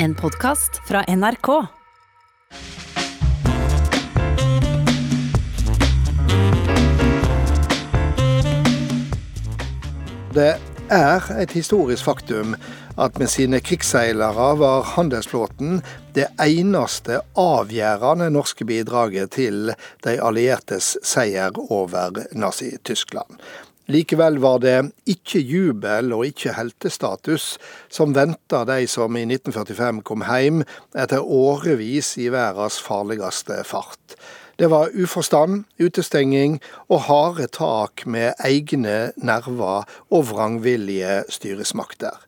En podkast fra NRK. Det er et historisk faktum at med sine krigsseilere var handelsflåten det eneste avgjørende norske bidraget til de alliertes seier over Nazi-Tyskland. Likevel var det ikke jubel og ikke heltestatus som venta de som i 1945 kom hjem etter årevis i verdens farligste fart. Det var uforstand, utestenging og harde tak med egne nerver og vrangvillige styresmakter.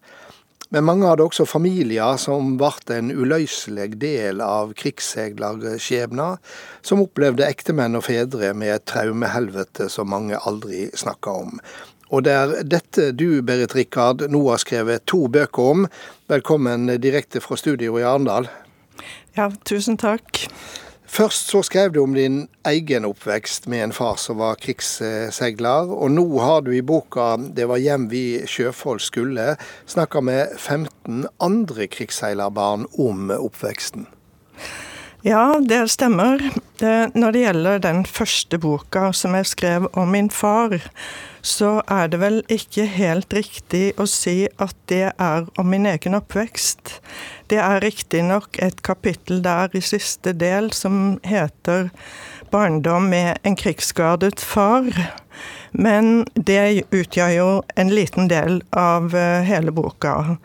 Men mange hadde også familier som ble en uløselig del av krigsseilerskjebner, som opplevde ektemenn og fedre med et traumehelvete som mange aldri snakka om. Og det er dette du, Berit Rikard, nå har skrevet to bøker om. Velkommen direkte fra studio i Arendal. Ja, tusen takk. Først så skrev du om din egen oppvekst med en far som var krigsseiler, og nå har du i boka 'Det var hjem vi sjøfolk skulle' snakka med 15 andre krigsseilerbarn om oppveksten. Ja, det stemmer. Når det gjelder den første boka som jeg skrev om min far, så er det vel ikke helt riktig å si at det er om min egen oppvekst. Det er riktignok et kapittel der i siste del som heter 'Barndom med en krigsskadet far'. Men det utgjør jo en liten del av eh, hele boka.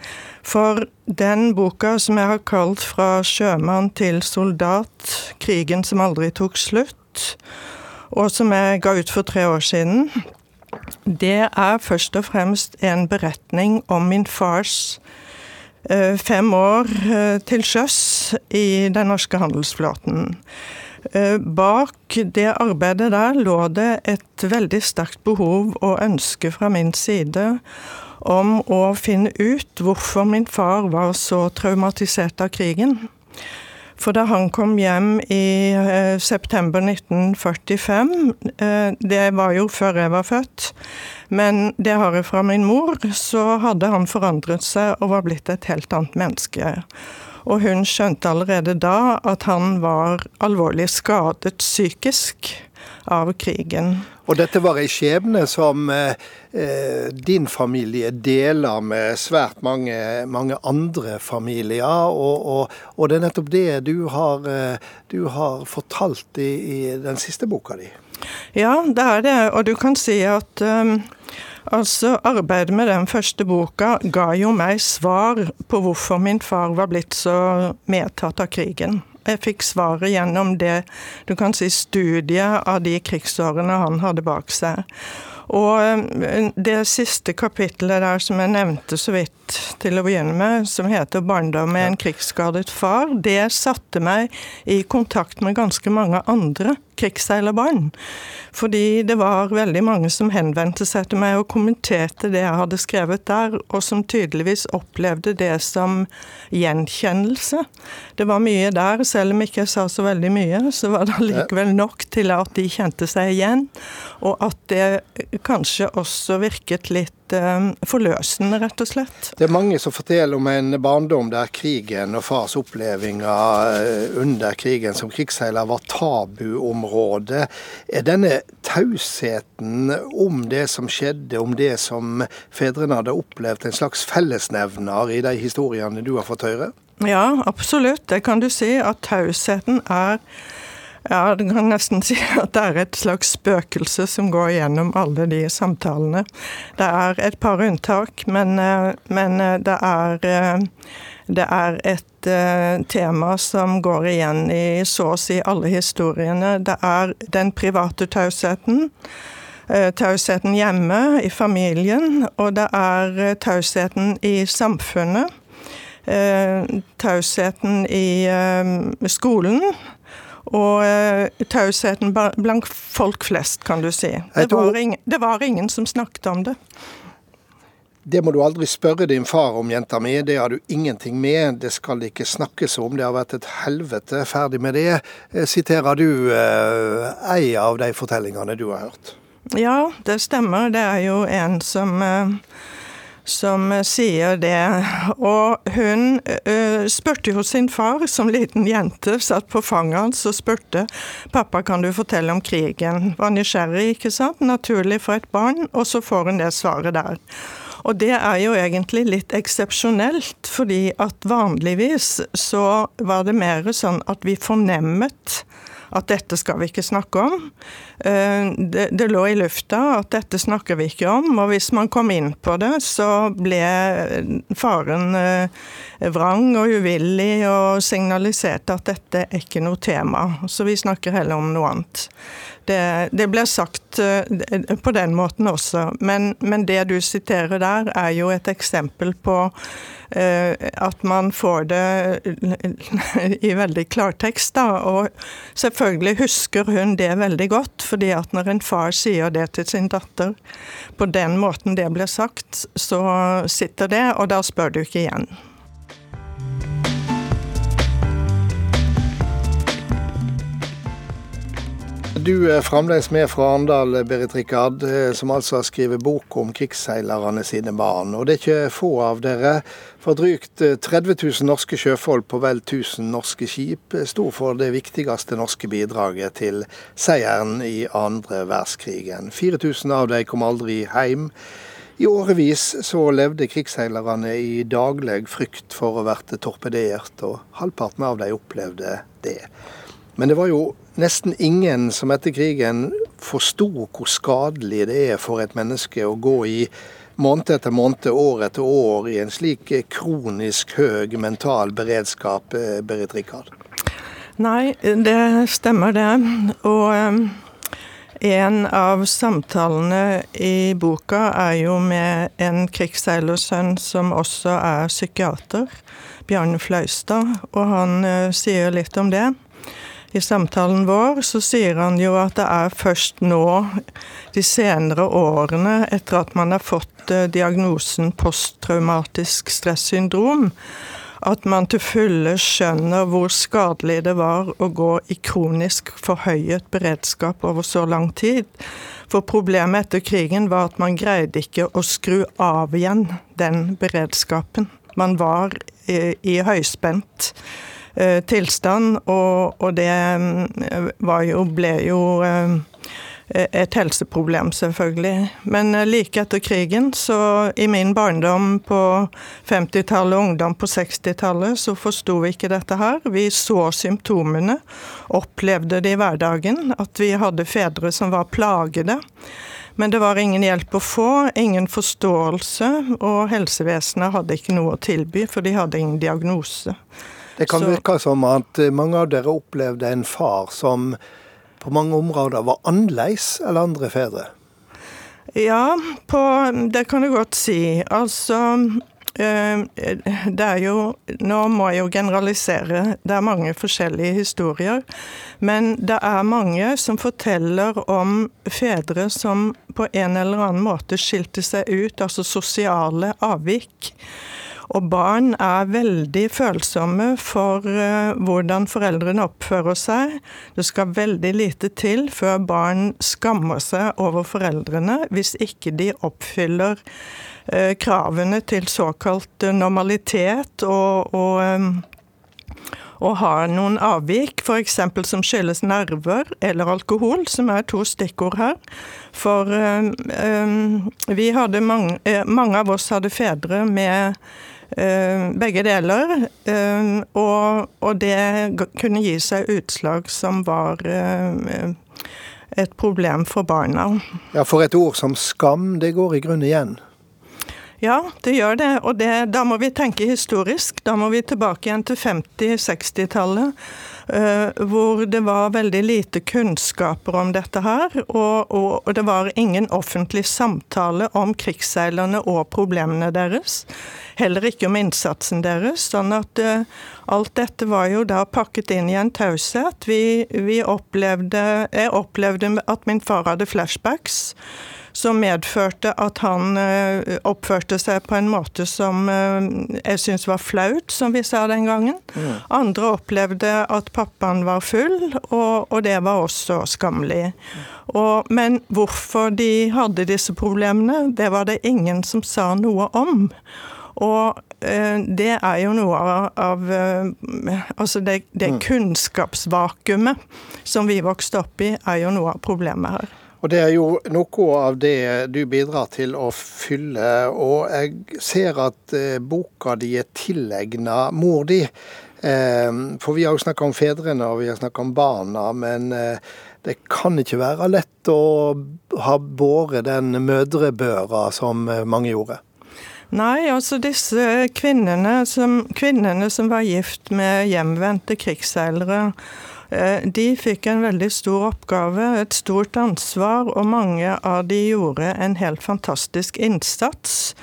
For den boka som jeg har kalt 'Fra sjømann til soldat krigen som aldri tok slutt', og som jeg ga ut for tre år siden, det er først og fremst en beretning om min fars eh, fem år eh, til sjøs i den norske handelsflåten. Eh, bak det arbeidet der lå det et veldig sterkt behov og ønske fra min side om å finne ut hvorfor min far var så traumatisert av krigen. For da han kom hjem i eh, september 1945, eh, det var jo før jeg var født, men det har jeg fra min mor, så hadde han forandret seg og var blitt et helt annet menneske. Og hun skjønte allerede da at han var alvorlig skadet psykisk av krigen. Og dette var ei skjebne som eh, eh, din familie deler med svært mange, mange andre familier. Og, og, og, det er nettopp det du har, eh, du har fortalt i, i, den siste boka di. Ja, det er det. Og du kan si at um, Altså, Arbeidet med den første boka ga jo meg svar på hvorfor min far var blitt så medtatt av krigen. Jeg fikk svaret gjennom det du kan si studiet av de krigsårene han hadde bak seg. Og eh, det siste kapittelet der som jeg nevnte så vidt til å begynne med, som heter 'Barndom med en krigsskadet far', det satte meg i kontakt med ganske mange andre krigsseilerbarn. Fordi det var veldig mange som henvendte seg til meg og kommenterte det jeg hadde skrevet der, og som tydeligvis opplevde det som gjenkjennelse. Det var mye der, selv om ikke jeg sa så veldig mye, så var det likevel nok til at de kjente seg igjen, og at det kanskje også virket litt Eh, forløsende, rett og slett. Det er mange som forteller om en barndom der krigen og fars opplevelser eh, under krigen som krigsseiler var tabuområde. Er denne tausheten om det som skjedde, om det som fedrene hadde opplevd, en slags fellesnevner i de historiene du har fått høre? Ja, absolutt. Det kan du si. At tausheten er ja, du kan nesten si at det er et slags spøkelse som går gjennom alle de samtalene. Det er et par unntak, men, eh, men eh, det, er, eh, det er et tema som går igjen i så å si alle historiene. Det er den private tausheten. Tausheten hjemme, i familien, og det er tausheten i samfunnet. Tausheten i skolen og uh, tausheten blant folk flest, kan du si. Det var, ingen, det var, ingen, som snakket om det. Det må du aldri spørre din far om, jenta mi. Det har du ingenting med. Det skal det ikke snakkes om. Det har vært et helvete. Ferdig med det. Eh, siterer du uh, ei av de fortellingene du har hørt? Ja, det stemmer. Det er jo en som uh, som sier det. Og hun uh, spurte jo sin far som liten jente, satt på fanget hans og spurte pappa kan du fortelle om krigen. Var nysgjerrig, ikke sant? Naturlig for et barn. Og så får hun det svaret der. Og det er jo egentlig litt eksepsjonelt, fordi at vanligvis så var det mer sånn at vi fornemmet at dette skal vi ikke snakke om. Eh, det, det, lå i lufta at dette snakker vi ikke om, og hvis man kom inn på det, så ble faren eh, vrang og uvillig og signaliserte at dette er ikke noe tema. Så vi snakker heller om noe annet. Det, det ble sagt eh, på den måten også, men, men, det du siterer der, er jo et eksempel på uh, at man får det i veldig klartekst. Da. Og selvfølgelig husker hun det veldig godt, fordi at når en far sier det til sin datter på den måten det ble sagt, så sitter det, og da spør du ikke igjen. Du er fremdeles med fra Arendal, Berit Rikard, eh, som altså har skrevet bok om krigsseilerne sine barn. Og det er ikke få av dere. For drygt 30 eh, 000 norske sjøfolk på vel 1000 norske skip eh, sto for det viktigste norske bidraget til seieren i andre verdenskrigen. 4000 av dem kom aldri hjem. I årevis så levde krigsseilerne i daglig frykt for å bli torpedert, og halvparten av dem opplevde det. Men det var jo nesten ingen som etter krigen forsto hvor skadelig det er for et menneske å gå i måned etter måned, år etter år i en slik kronisk høy mental beredskap, eh, Berit Rikard? Nei, det stemmer det. Og um, en av samtalene i boka er jo med en krigsseilersønn som også er psykiater, Bjarne Flaustad, og han sier litt om det i samtalen vår, så sier han jo at det er først nå, de senere årene, etter at man har fått eh, diagnosen posttraumatisk stressyndrom, at man til fulle skjønner hvor skadelig det var å gå i kronisk forhøyet beredskap over så lang tid. For problemet etter krigen var at man greide ikke å skru av igjen den beredskapen. Man var i, i høyspent Eh, tilstand, og, og det eh, jo, ble jo eh, et helseproblem, selvfølgelig. Men like etter krigen, så i min barndom på 50-tallet og ungdom på 60-tallet, så forsto vi ikke dette her. Vi så symptomene, opplevde det i hverdagen, at vi hadde fedre som var plagede. Men det var ingen hjelp å få, ingen forståelse, og helsevesenet hadde ikke noe å tilby, for de hadde ingen diagnose. Det kan så... virke som at eh, mange av dere opplevde en far som på mange områder var annerledes enn andre fedre. Ja, på, det kan du godt si. Altså eh, det er jo Nå må jeg jo generalisere. Det er mange forskjellige historier. Men det er mange som forteller om fedre som på en eller annen måte skilte seg ut, altså sosiale avvik. Og barn er veldig følsomme for uh, hvordan foreldrene oppfører seg. Det skal veldig lite til før barn skammer seg over foreldrene hvis ikke de oppfyller uh, kravene til såkalt normalitet og, og og har noen avvik, f.eks. som skyldes nerver eller alkohol, som er to stikkord her. For um, vi hadde mange, mange av oss hadde fedre med Eh, begge deler. Eh, og, og, det kunne gi seg utslag som var eh, et problem for barna. Ja, For et ord som skam, det går i grunnen igjen? Ja, det gjør det. Og det, da må vi tenke historisk. Da må vi tilbake igjen til 50-60-tallet. Uh, hvor det var veldig lite kunnskaper om dette her. Og, og, det var ingen offentlig samtale om krigsseilerne og problemene deres. Heller ikke om innsatsen deres. Sånn at uh, alt dette var jo da pakket inn i en taushet. Vi, vi opplevde Jeg opplevde at min far hadde flashbacks som medførte at han uh, oppførte seg på en måte som uh, jeg syns var flaut, som vi sa den gangen. Mm. Andre opplevde at pappaen var full, og, og det var også skammelig. Og, men hvorfor de hadde disse problemene, det var det ingen som sa noe om. Og uh, det er jo noe av, Altså det, det mm. kunnskapsvakuumet som vi vokste opp i, er jo noe av problemet her. Og Det er jo noe av det du bidrar til å fylle. Og jeg ser at eh, boka di er tilegna mor di. Eh, for vi har jo snakka om fedrene og vi har snakka om barna, men eh, det kan ikke være lett å ha båret den mødrebøra som eh, mange gjorde. Nei, altså disse kvinnene som, kvinnene som var gift med hjemvendte krigsseilere de fikk en veldig stor oppgave, et stort ansvar, og mange av de gjorde en helt fantastisk innsats.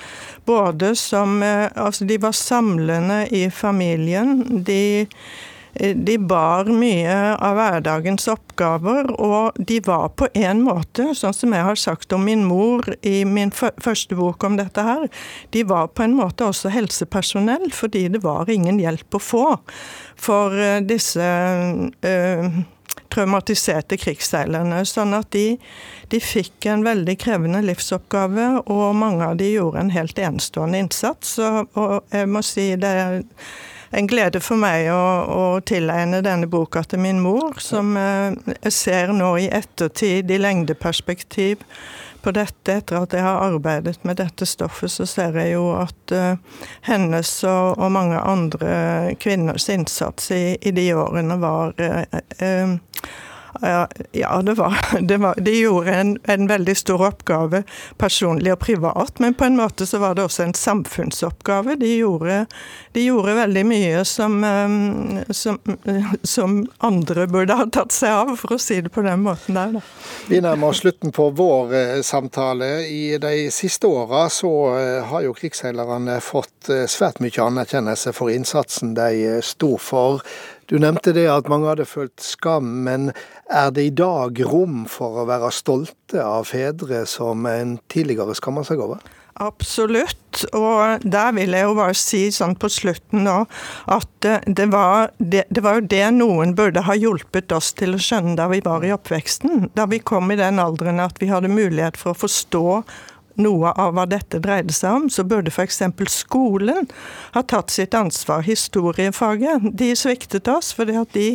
Både som eh, Altså, de var samlende i familien. De Eh, de bar mye av hverdagens oppgaver, og de var på en måte, sånn som jeg har sagt om min mor i min første bok om dette her, de var på en måte også helsepersonell, fordi det var ingen hjelp å få for eh, disse uh, traumatiserte krigsseilerne. Sånn at de, de, fikk en veldig krevende livsoppgave, og mange av de gjorde en helt enestående innsats. Og, og jeg må si det en glede for meg å, å, tilegne denne boka til min mor, som eh, jeg ser nå i ettertid, i lengdeperspektiv på dette. Etter at jeg har arbeidet med dette stoffet, så ser jeg jo at uh, hennes og, og, mange andre kvinners innsats i, i de årene var uh, uh, ja, det var, det var, De gjorde en, en, veldig stor oppgave personlig og privat, men på en måte så var det også en samfunnsoppgave. De gjorde, de gjorde veldig mye som, um, som, som, andre burde ha tatt seg av, for å si det på den måten der. Da. Vi nærmer oss slutten på vår eh, samtale. I de siste åra så eh, har jo krigsseilerne fått eh, svært mye anerkjennelse for innsatsen de sto for. Du nevnte det at mange hadde følt skam, men er det i dag rom for å være stolte av fedre som en tidligere skamma seg over? Absolutt, og der vil jeg jo bare si sånn på slutten nå at det var, det, det var, jo det noen burde ha hjulpet oss til å skjønne da vi var i oppveksten. Da vi kom i den alderen at vi hadde mulighet for å forstå noe av hva dette dreide seg om, så burde f.eks. skolen ha tatt sitt ansvar. Historiefaget. De sviktet oss fordi at de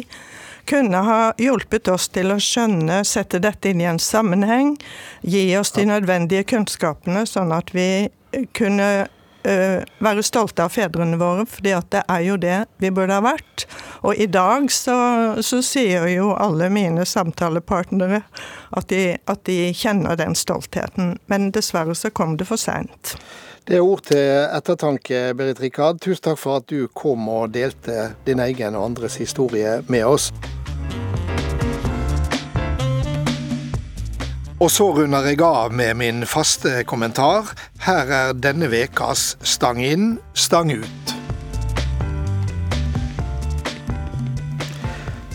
kunne ha hjulpet oss til å skjønne, sette dette inn i en sammenheng, gi oss de nødvendige kunnskapene, sånn at vi kunne være stolte av fedrene våre, fordi det er jo det vi burde ha vært. Og i dag så, så sier jo alle mine samtalepartnere at de, at de kjenner den stoltheten. Men dessverre så kom det for seint. Det er ord til ettertanke, Berit Rikard. Tusen takk for at du kom og delte din egen og andres historie med oss. Og så runder jeg av med min faste kommentar. Her er denne vekas Stang inn, stang ut.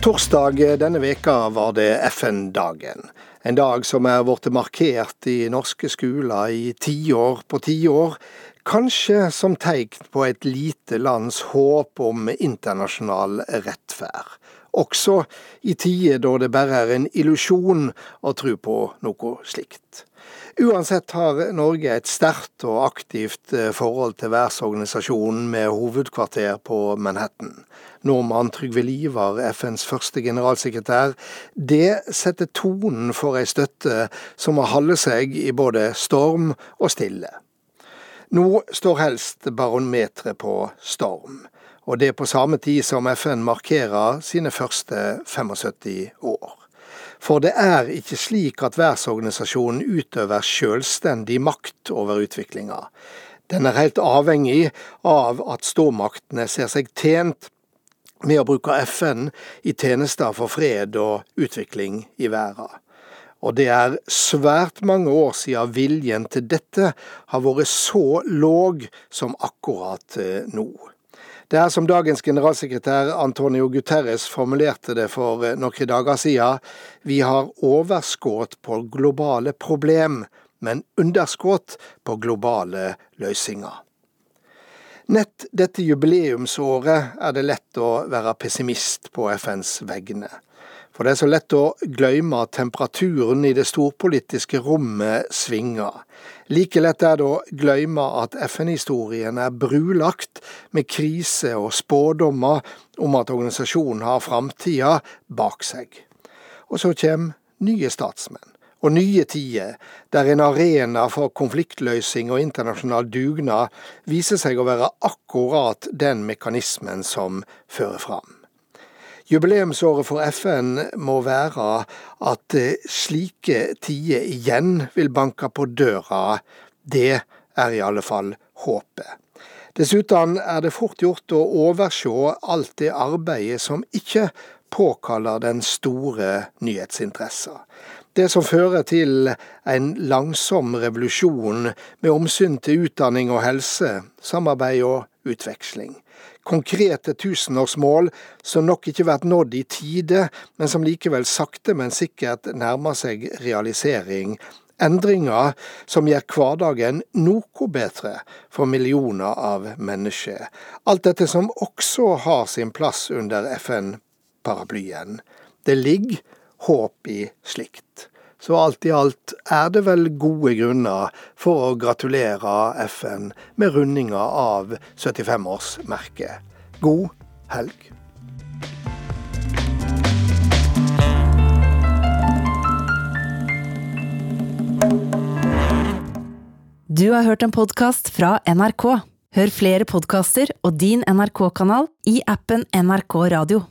Torsdag denne veka var det FN-dagen. En dag som er blitt markert i norske skoler i tiår på tiår. Kanskje som tegn på et lite lands håp om internasjonal rettferd også i tider da det bare er en illusjon å tro på noe slikt. Uansett har Norge et sterkt og aktivt eh, forhold til verdensorganisasjonen med hovedkvarter på Manhattan. Nordmann Trygve Livar, FNs første generalsekretær, det setter tonen for ei støtte som må holde seg i både storm og stille. Nå står helst barometeret på storm og det er på samme tid som FN markerer sine første 75 år. For det er ikke slik at verdensorganisasjonen utøver selvstendig makt over utviklinga. Den er helt avhengig av at stormaktene ser seg tjent med å bruke FN i tjenester for fred og utvikling i verden. Og det er svært mange år siden viljen til dette har vært så låg som akkurat eh, nå. Det er som dagens generalsekretær Antonio Guterres formulerte det for eh, noen dager siden, vi har overskudd på globale problem, men underskudd på globale løsninger. Nett dette jubileumsåret er det lett å være pessimist på FNs vegne. For det er så lett å glemme at temperaturen i det storpolitiske rommet svinger. Like lett er det å glemme at FN-historien er brulagt med krise og spådommer om at organisasjonen har framtida bak seg. Og så kommer nye statsmenn og nye tider, der en arena for konfliktløsning og internasjonal dugnad viser seg å være akkurat den mekanismen som fører fram. Jubileumsåret for FN må være at eh, slike tider igjen vil banke på døra. Det er i alle fall håpet. Dessuten er det fort gjort å overse alt det arbeidet som ikke påkaller den store nyhetsinteressen. Det som fører til en langsom revolusjon med omsyn til utdanning og helse, samarbeid og utveksling konkrete tusenårsmål som nok ikke blir nådd i tide, men som likevel sakte, men sikkert nærmer seg realisering. Endringer som gjør hverdagen noe bedre for millioner av mennesker. Alt dette som også har sin plass under FN-paraplyen. Det ligger håp i slikt. Så alt i alt er det vel gode grunner for å gratulere FN med rundinga av 75-årsmerket. God helg. Du har hørt en podkast fra NRK. Hør flere podkaster og din NRK-kanal i appen NRK Radio.